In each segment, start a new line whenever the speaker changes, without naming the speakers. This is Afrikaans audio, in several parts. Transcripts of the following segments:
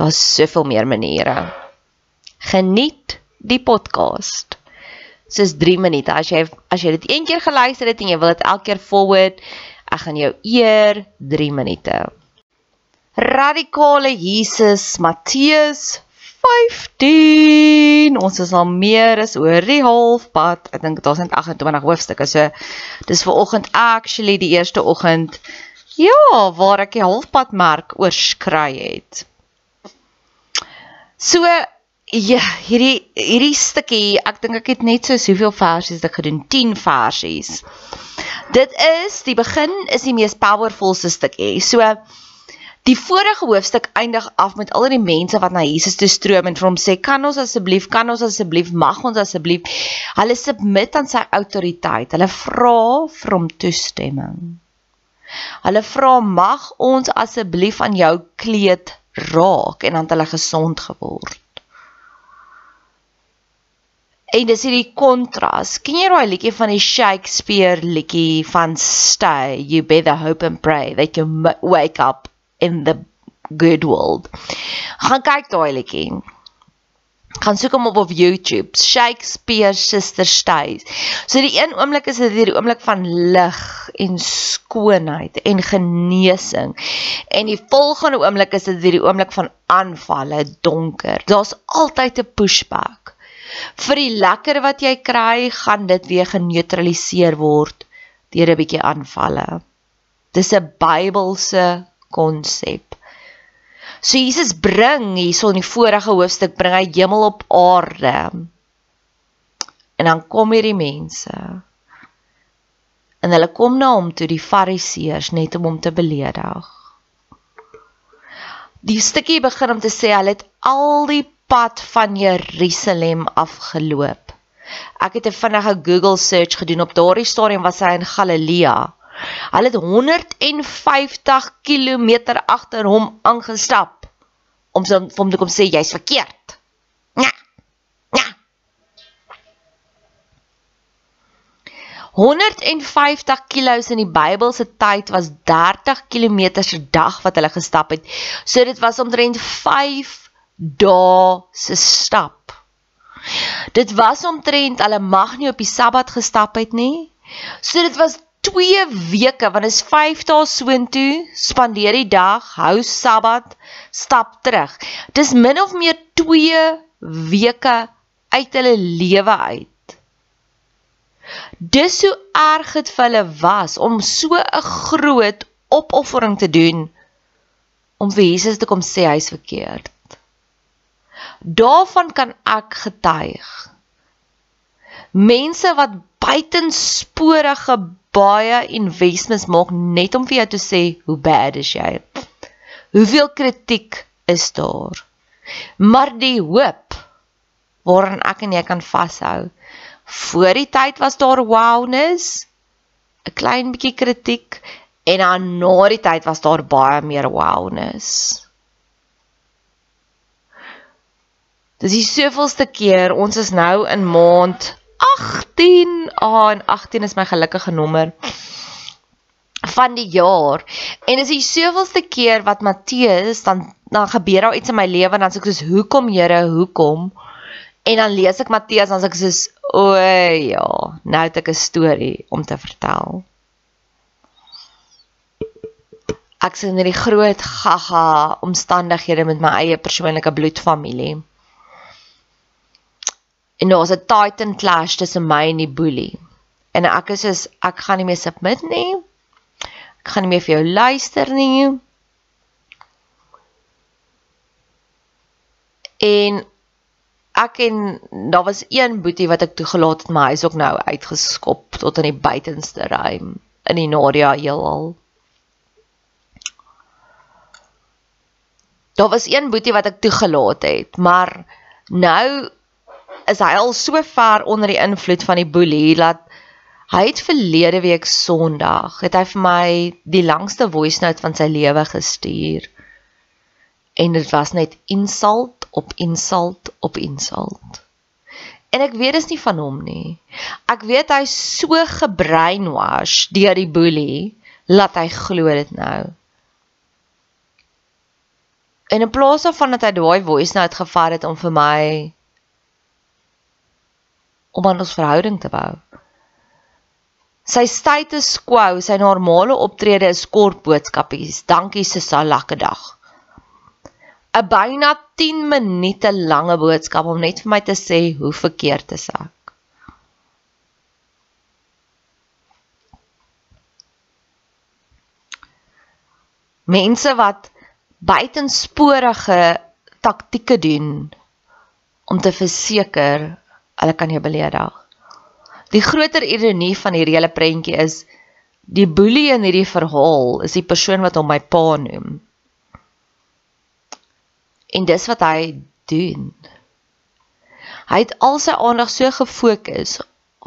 Daar's soveel meer maniere. Geniet die podcast. Dis 3 minute. As jy as jy dit een keer geluister het en jy wil dit elke keer forward, ek gaan jou eer 3 minute. Radikale Jesus Matteus 15. Ons is al meer as oor die halfpad. Ek dink daar's net 28 hoofstukke. So dis vir oggend actually die eerste oggend. Ja, waar ek die halfpad merk oorskry het. So ja, hierdie hierdie stukkie, ek dink ek het net so soveel versies ek gedoen, 10 versies. Dit is die begin is die mees powerfulste stukkie. So die vorige hoofstuk eindig af met al die mense wat na Jesus toe stroom en vir hom sê, "Kan ons asseblief, kan ons asseblief, mag ons asseblief." Hulle submit aan sy autoriteit. Hulle vra vir hom toestemming. Hulle vra, "Mag ons asseblief aan jou kleed raak en dan het hulle gesond geword. En dis hierdie kontras. Ken jy daai liedjie van die Shakespeare liedjie van Stay, you better hope and pray that you wake up in the good world. Gaan kyk daai liedjie gaan soek hom op op YouTube Shakespeare Sister Stays. So die een oomblik is dit hierdie oomblik van lig en skoonheid en genesing. En die volgende oomblik is dit hierdie oomblik van aanvalle, donker. Daar's altyd 'n pushback. Vir die lekker wat jy kry, gaan dit weer geneutraliseer word deur 'n bietjie aanvalle. Dis 'n Bybelse konsep. So Jesus bring hierso in die vorige hoofstuk bring hy hemel op aarde. En dan kom hierdie mense. En hulle kom na hom toe die Fariseërs net om hom te beledig. Die stukkie begin om te sê hulle het al die pad van Jerusalem afgeloop. Ek het 'n vinnige Google search gedoen op daardie stadium was hy in Galilea. Hulle het 150 km agter hom aangestap om so, vir hom te kom sê jy's verkeerd. Ja. Ja. 150 kilos in die Bybel se tyd was 30 km per dag wat hulle gestap het. So dit was omtrent 5 dae se stap. Dit was omtrent hulle mag nie op die Sabbat gestap het nie. So dit was 2 weke want is 5 dae soontoe, spandeer die dag, hou Sabbat, stap terug. Dis min of meer 2 weke uit hulle lewe uit. Dis hoe erg dit vir hulle was om so 'n groot opoffering te doen om vir Jesus te kom sê hy's verkeerd. Daarvan kan ek getuig. Mense wat buitensporige baie investments maak net om vir jou te sê hoe bad is jy. Hoeveel kritiek is daar? Maar die hoop waaraan ek en jy kan vashou. Voor die tyd was daar wowness, 'n klein bietjie kritiek en dan na die tyd was daar baie meer wowness. Dis die soveelste keer ons is nou in maand 18. Ah, en 18 is my gelukkige nommer van die jaar. En is die soveelste keer wat Matteus dan dan gebeur daar iets in my lewe en dan sê ek soos hoekom Here, hoekom? En dan lees ek Matteus dan sê ek soos o ja, nou het ek 'n storie om te vertel. Ek sien hierdie groot gaga omstandighede met my eie persoonlike bloedfamilie. En daar's 'n titan clash tussen my en die boelie. En ek is soos ek gaan nie meer submit nie. Ek gaan nie meer vir jou luister nie. En ek en daar was een boetie wat ek toegelaat het, maar hy is ook nou uitgeskop tot in die buitenste ruim in die Nadia heelal. Daar was een boetie wat ek toegelaat het, maar nou is hy al so ver onder die invloed van die boelie dat hy het verlede week Sondag het hy vir my die langste voice note van sy lewe gestuur. En dit was net insult op insult op insult. En ek weet dis nie van hom nie. Ek weet hy's so gebrainwash deur die boelie laat hy glo dit nou. En in plaas daarvan dat hy daai voice note gevat het om vir my om aan ons verhouding te bou. Sy status quo, sy normale optrede is kort boodskapies. Dankie Sissa, lekker dag. 'n Byna 10 minute lange boodskap om net vir my te sê hoe verkeerd is ek. Mense wat buitensporige taktieke doen om te verseker hulle kan jou beledig. Die groter ironie van hierdie hele prentjie is die boelie in hierdie verhaal is die persoon wat hom my pa noem. En dis wat hy doen. Hy het al sy aandag so gefokus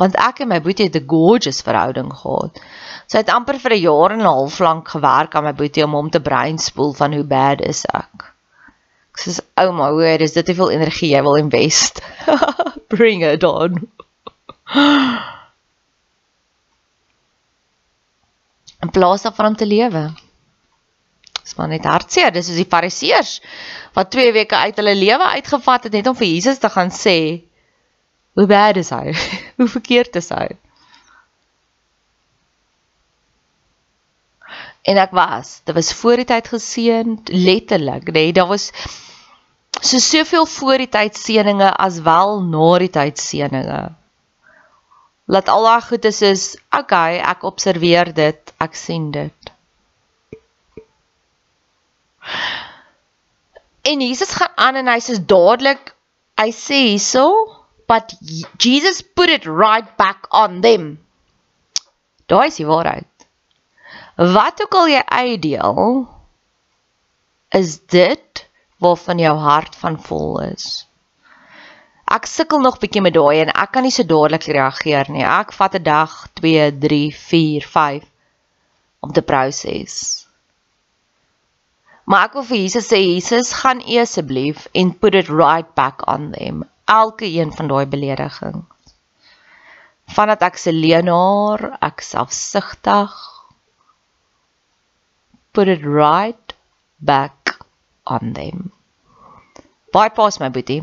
want ek en my boetie het 'n gorgeous verhouding gehad. Sy het amper vir 'n jaar en 'n half lank gewerk aan my boetie om hom te breinspoel van hoe bad is ek. Ek sê ouma, hoe is dit te veel energie jy wil invest? Bring it on. In plaas daarvan om te lewe. Dis maar net hartseer, dis soos die fariseërs wat 2 weke uit hulle lewe uitgevat het net om vir Jesus te gaan sê hoe bad is hy? hoe verkeerd is hy? En ek was, dit was voor die tyd geseën, letterlik, nê, nee, daar was so soveel voor die tyd seëninge as wel na die tyd seëninge. Laat al daai goedes is, okay, ek observeer dit, ek sien dit. En Jesus gaan aan en hy sê dadelik, hy sê hierso, but Jesus put it right back on them. Daai is die waarheid. Wat ook al jy uitdeel, is dit waarvan jou hart van vol is. Ek sukkel nog bietjie met daai en ek kan nie so dadelik reageer nie. Ek vat 'n dag, 2, 3, 4, 5 om te proses. Maar ek wil vir Jesus sê Jesus gaan asseblief en put it right back on them. Elke een van daai beledigings. Vandat ek se leenaar, ek selfsugtig put it right back on them. Bypass my boetie.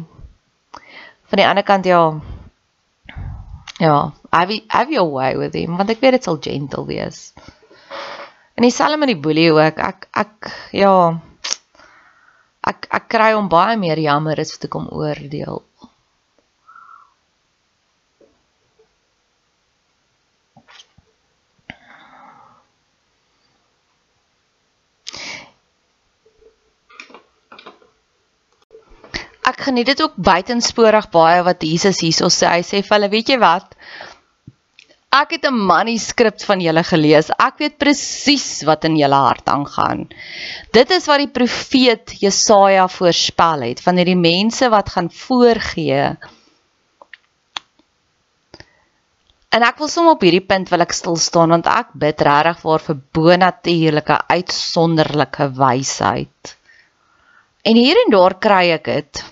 Van die ander kant ja. Ja, you, have your way with him want ek weet dit sal gentle wees. En dieselfde met die boelie ook. Ek ek ja. Ek ek kry hom baie meer jammer as wat ek hom oordeel. ek geniet dit ook buitensporig baie wat Jesus hierso sê. Hy sê vir hulle, weet jy wat? Ek het 'n manuskrip van julle gelees. Ek weet presies wat in julle hart aangaan. Dit is wat die profeet Jesaja voorspel het van hierdie mense wat gaan voorgee. En ek wil sommer op hierdie punt wil ek stil staan want ek bid regtig vir vir bonatuurlike uitsonderlike wysheid. En hier en daar kry ek dit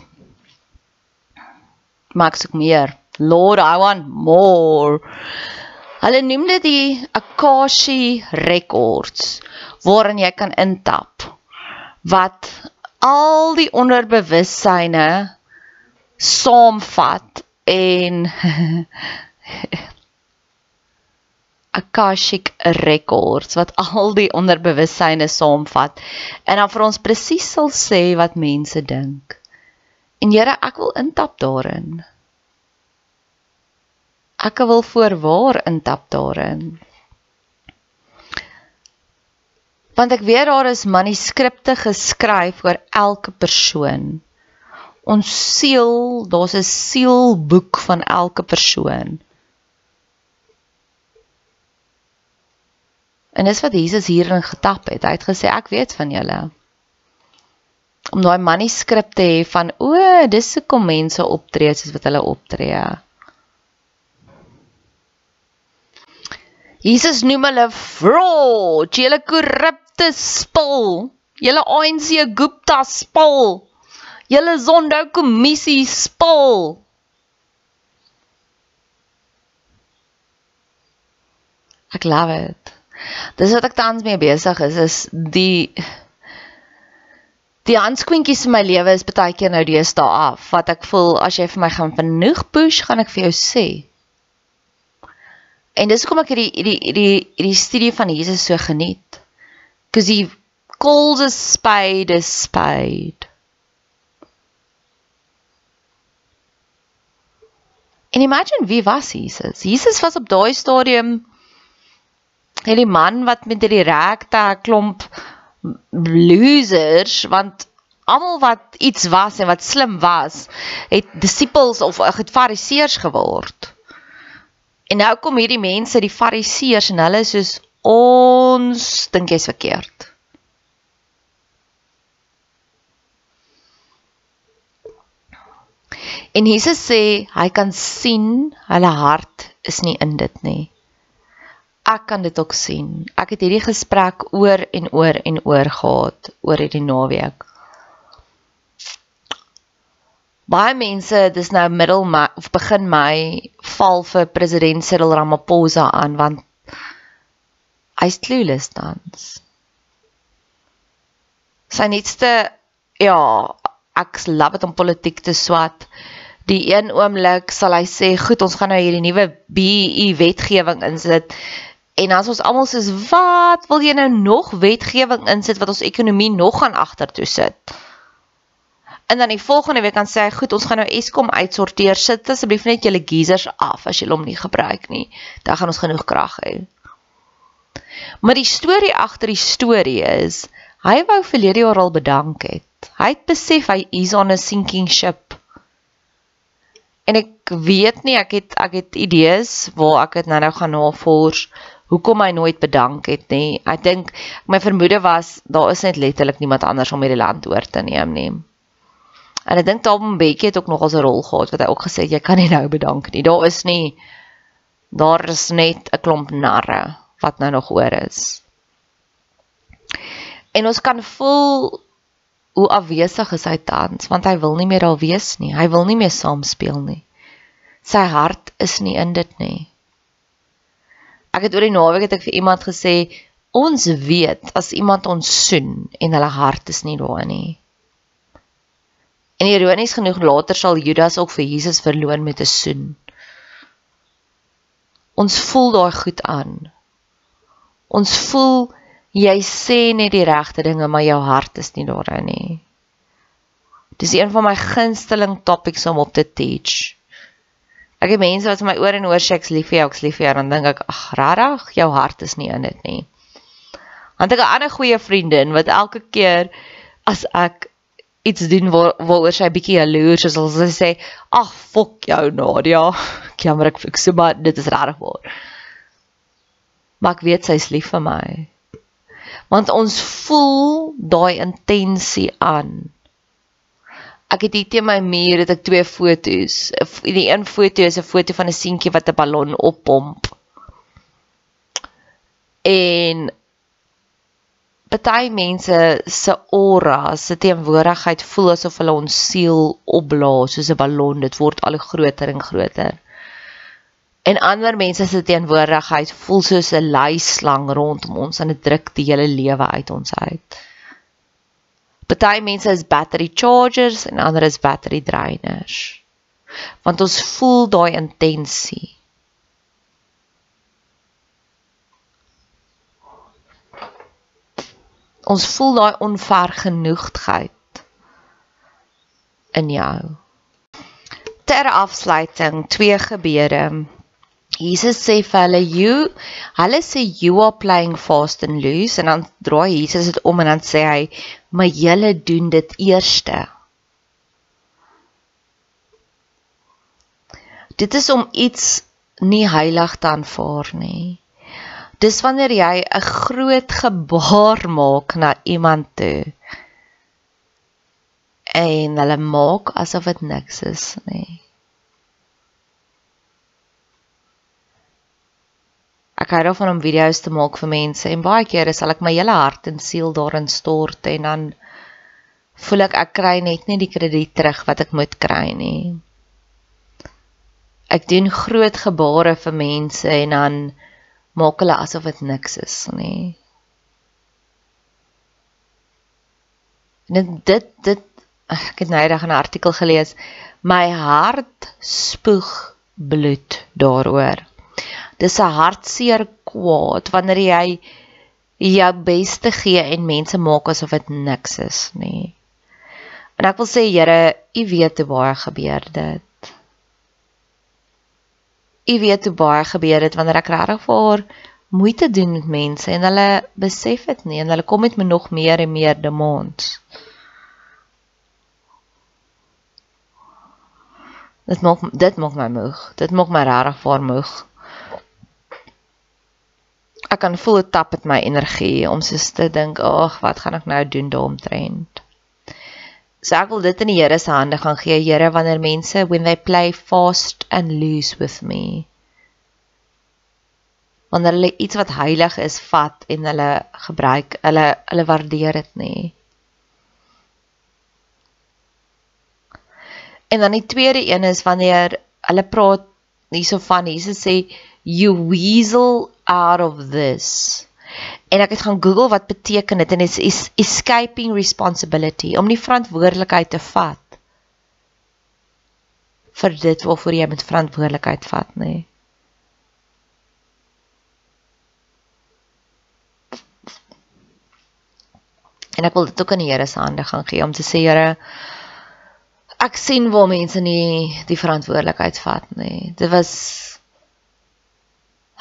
maar ek soek meer. Lord, I want more. Hulle noem dit die Akashi records waarin jy kan intap wat al die onderbewussyne saamvat en Akashic records wat al die onderbewussyne saamvat en dan vir ons presies sal sê wat mense dink. En Here, ek wil intap daarin. Ek wil voorwaar intap daarin. Want ek weet daar is manuskripte geskryf oor elke persoon. Ons siel, daar's 'n sielboek van elke persoon. En dis wat Jesus hierin getap het. Hy het gesê ek weet van julle om daai manuskrip te hê van o, dis hoekom mense optree soos wat hulle optree. Jesus noem hulle fraud, julle korrupte spul, julle ANC Gupta spul, julle Zondo kommissie spul. Ek love it. Dis wat ek tans mee besig is is die Die handskoentjies in my lewe is baie keer nou deesdae af. Wat ek voel as jy vir my gaan genoeg push, gaan ek vir jou sê. En dis hoekom ek hierdie hierdie hierdie hierdie studie van Jesus so geniet. Cause he calls a spade a spade. En imagine wie was Jesus? Jesus was op daai stadium hierdie man wat met hierdie rekte klomp losers want almal wat iets was en wat slim was, het disippels of het fariseërs geword. En nou kom hierdie mense, die fariseërs en hulle soos ons dink jy's verkeerd. En Jesus sê hy kan sien hulle hart is nie in dit nie ek kan dit ook sien. Ek het hierdie gesprek oor en oor en oor gehad oor hierdie naweek. Baie mense, dis nou middel Mei of begin Mei, val vir president Cyril Ramaphosa aan want hy's clueless tans. Sy netste ja, ek love dit om politiek te swat. Die een oomblik sal hy sê, "Goed, ons gaan nou hierdie nuwe BEE wetgewing insit." En as ons almal sê, "Wat wil jy nou nog wetgewing insit wat ons ekonomie nog gaan agtertoe sit?" En dan die volgende week dan sê hy, "Goed, ons gaan nou Eskom uitsorteer. Sit asseblief net julle geysers af as julle hom nie gebruik nie. Dan gaan ons genoeg krag hê." Maar die storie agter die storie is, hy wou verlede jaar al bedank het. Hy het besef hy is on a sinking ship. En ek weet nie, ek het ek het idees waar ek dit nou-nou gaan navors. Nou hoekom hy nooit bedank het nie. Ek dink my vermoede was daar is net letterlik niemand anders om hierdie land oor te neem nie. En ek dink Tom Bekkie het ook nog 'n rol gehad wat hy ook gesê het jy kan nie nou bedank nie. Daar is nie daar is net 'n klomp narre wat nou nog oor is. En ons kan voel hoe afwesig is hy tans want hy wil nie meer daar wees nie. Hy wil nie meer saam speel nie. Sy hart is nie in dit nie. Ek het oor die naweek het ek vir iemand gesê ons weet as iemand ons soen en hulle hart is nie daar nie. En ironies genoeg later sal Judas ook vir Jesus verloon met 'n soen. Ons voel daai goed aan. Ons voel jy sê net die regte dinge, maar jou hart is nie daarin nie. Dis een van my gunsteling topics om op te teach. Ek het mense wat my oor en oor sê ek's lief vir jou, ek's lief vir jou, dan dink ek, ag, regtig, jou hart is nie in dit nie. Want ek 'n ander goeie vriendin wat elke keer as ek iets doen waar waaroor sy bietjie jaloers is, sal sy sê, "Ag, fok jou, Nadia." Jammer ek fiks, maar dit is regtig waar. Maar ek weet sy's lief vir my want ons voel daai intensie aan. Ek het hier te my muur het ek twee fotos. Die een foto is 'n foto van 'n seentjie wat 'n ballon oppomp. En baie mense se aura, se teenwoordigheid voel asof hulle ons siel opblaas soos 'n ballon. Dit word al groter en groter en ander mense se teenwoordigheid voel soos 'n leislang rondom ons en dit druk die hele lewe uit ons uit. Party mense is battery chargers en ander is battery drainers. Want ons voel daai intensie. Ons voel daai onvergenoegdheid in jou. Ter afsluiting twee gebeure Jesus sê vir hulle you hulle sê you are playing fast and loose en dan draai Jesus dit om en dan sê hy maar julle doen dit eerste. Dit is om iets nie heilig te aanvaar nie. Dis wanneer jy 'n groot gebaar maak na iemand toe en hulle maak asof dit niks is nie. Ek hou daarvan om video's te maak vir mense en baie kere sal ek my hele hart en siel daarin stort en dan voel ek ek kry net nie die krediet terug wat ek moet kry nie. Ek doen groot gebare vir mense en dan maak hulle asof dit niks is nie. En dit dit ek het nou eendag 'n artikel gelees. My hart spoeg bloed daaroor. Dis 'n hartseer kwaad wanneer jy jou beste gee en mense maak asof dit niks is nie. En ek wil sê Here, U weet hoe baie gebeur dit. U weet hoe baie gebeur dit wanneer ek regtig vir moeite doen met mense en hulle besef dit nie en hulle kom met my nog meer en meer demons. Dit maak dit maak my moeg. Dit maak my regtig vaar moeg ek kan voel dit tap met my energie om soos te dink, "Ag, wat gaan ek nou doen daaromtrent?" So ek wil dit in die Here se hande gaan gee, Here, wanneer mense when they play fast and loose with me. Wanneer hulle iets wat heilig is vat en hulle gebruik, hulle hulle waardeer dit nie. En dan die tweede een is wanneer hulle praat hierso van Jesus sê you weasel out of this. En ek het gaan Google wat beteken dit en dit is escaping responsibility om nie verantwoordelikheid te vat vir dit waarvoor jy met verantwoordelikheid vat nê. Nee. En ek wil dit ook aan die Here se hande gaan gee om te sê Here ek sien waar mense nie die verantwoordelikheid vat nie. Dit was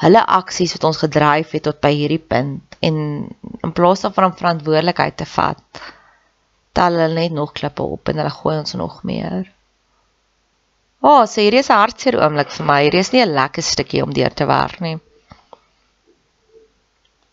hulle aksies wat ons gedryf het tot by hierdie punt en in plaas daarvan om verantwoordelikheid te vat tel hulle net nog klippe op en hulle gooi ons nog meer. O, oh, so hierdie is 'n hartseer oomblik vir my. Hierdie is nie 'n lekker stukkie om deur te werk nie.